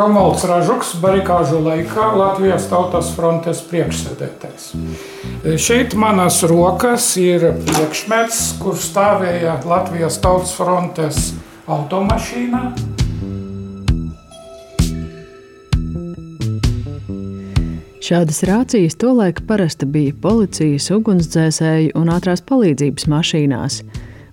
Romualds Ražuks, barikāžu laikā Latvijas Tautas frontes priekšsēdētājs. Šeit manas rokas ir priekšmets, kur stāvēja Latvijas Tautas frontes automašīna. Šādas rācijas tolaik parasti bija policijas, ugunsdzēsēju un ātrās palīdzības mašīnās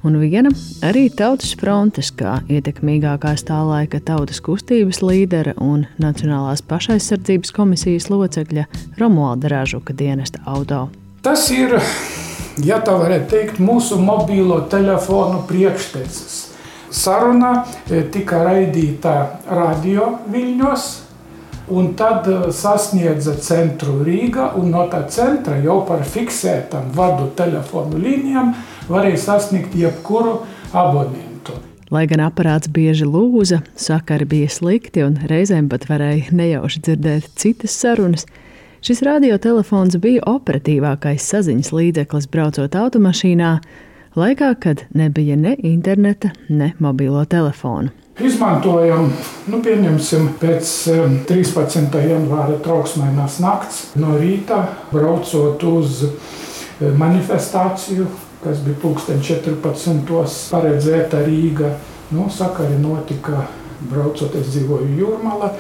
un viena arī Tautas frontes, kā ietekmīgākās tā laika tautas kustības līdera un Nacionālās pašaizsardzības komisijas locekļa Romualda Ražuka dienesta auto. Tas ir, ja tā varētu teikt, mūsu mobilo telefonu priekštecis. Saruna e, tika raidīta radio viļņos, un tad e, sasniedza centru Rīgā, un no tā centra jau par fiksētām vadu telefonu līnijām varēja sasniegt jebkuru abonentu. Lai gan aparāts bieži lūza, sakari bija slikti un reizēm pat varēja nejauši dzirdēt citas sarunas, šis radiotelefons bija operatīvākais saziņas līdzeklis braucot automašīnā, laikā, kad nebija ne interneta, ne mobilo telefonu. Izmantojam, nu, pieņemsim, pēc 13. janvāra trauksmēnās nakts no rīta, braucot uz eh, manifestāciju, kas bija pulksten 14. paredzēta Rīga. Nu, sakari notika braucot, es dzīvoju Jūrmala.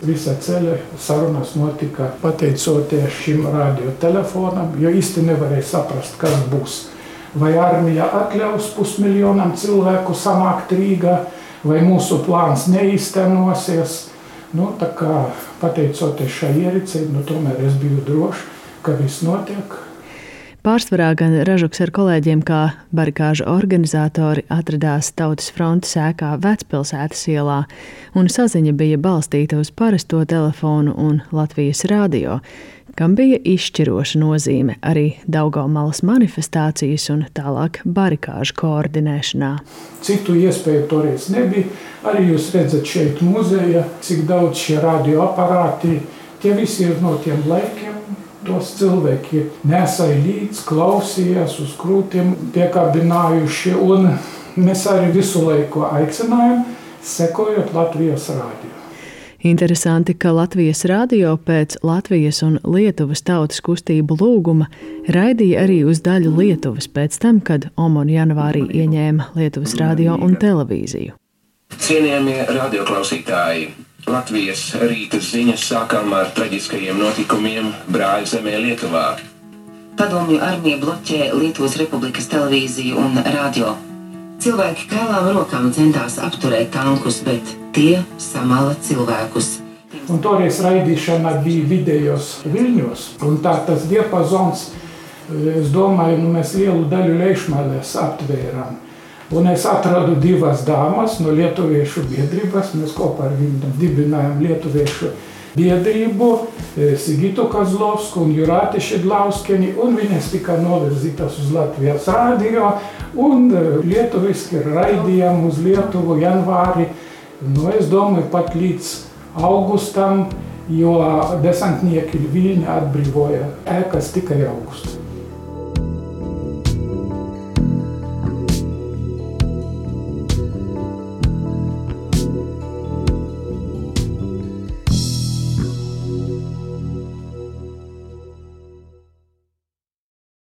Visa ceļa sarunas notika pateicoties šim radiotelefonam, jo īsti nevarēja saprast, kas būs. Vai armija atļaus pusmiljonam cilvēku sanākt Rīgā, vai mūsu plāns neīstenosies. Nu, pateicoties šai ierīcei, nu, tomēr es biju drošs, ka viss notiek Pārsvarā gan Ražuks ar kolēģiem kā barikāžu organizatori atradās Tautas frontes ēkā Vecpilsētas ielā, un saziņa bija balstīta uz parasto telefonu un Latvijas radio, kam bija izšķiroša nozīme arī Daugaumalas manifestācijas un tālāk barikāžu koordinēšanā. Citu iespēju toreiz nebija. Arī jūs redzat šeit muzeja, cik daudz šie radioaparāti, tie visi ir no tiem laikiem, tos cilvēki nesāja līdzi, klausījās uz krūtīm, piekabinājuši. Mēs arī visu laiku aicinājām, sekojot Latvijas rādio. Interesanti, ka Latvijas radio pēc Latvijas un Lietuvas tautas kustību lūguma raidīja arī uz daļu Lietuvas pēc tam, kad Omona janvārī ieņēma Lietuvas radio un televīziju. Cienījamie radioklausītāji! Latvijas rīta ziņas sākām ar traģiskajiem notikumiem Brāļu zemē Lietuvā. Padomju armija bloķē Lietuvas Republikas televīziju un radio. Cilvēki kailām rokām centās apturēt tankus, bet tie samala cilvēkus. Un toreiz raidīšana bija vidējos viļņos, un tā tas diapazons, es domāju, nu mēs lielu daļu leišmalēs aptvērām. Es atradu divas dāmas no Lietuviešu biedrības. Mēs kopā ar viņiem dibinājām Lietuviešu biedrību, e, Sigitu Kazlovsku un Jurāti Šedlauskeni, un viņas tika novirzītas uz Latvijas rādio, un e, lietuviski raidījām uz Lietuvu janvāri, nu es domāju, pat līdz augustam, jo desantnieki Viļņa atbrīvoja ēkas tikai augustā.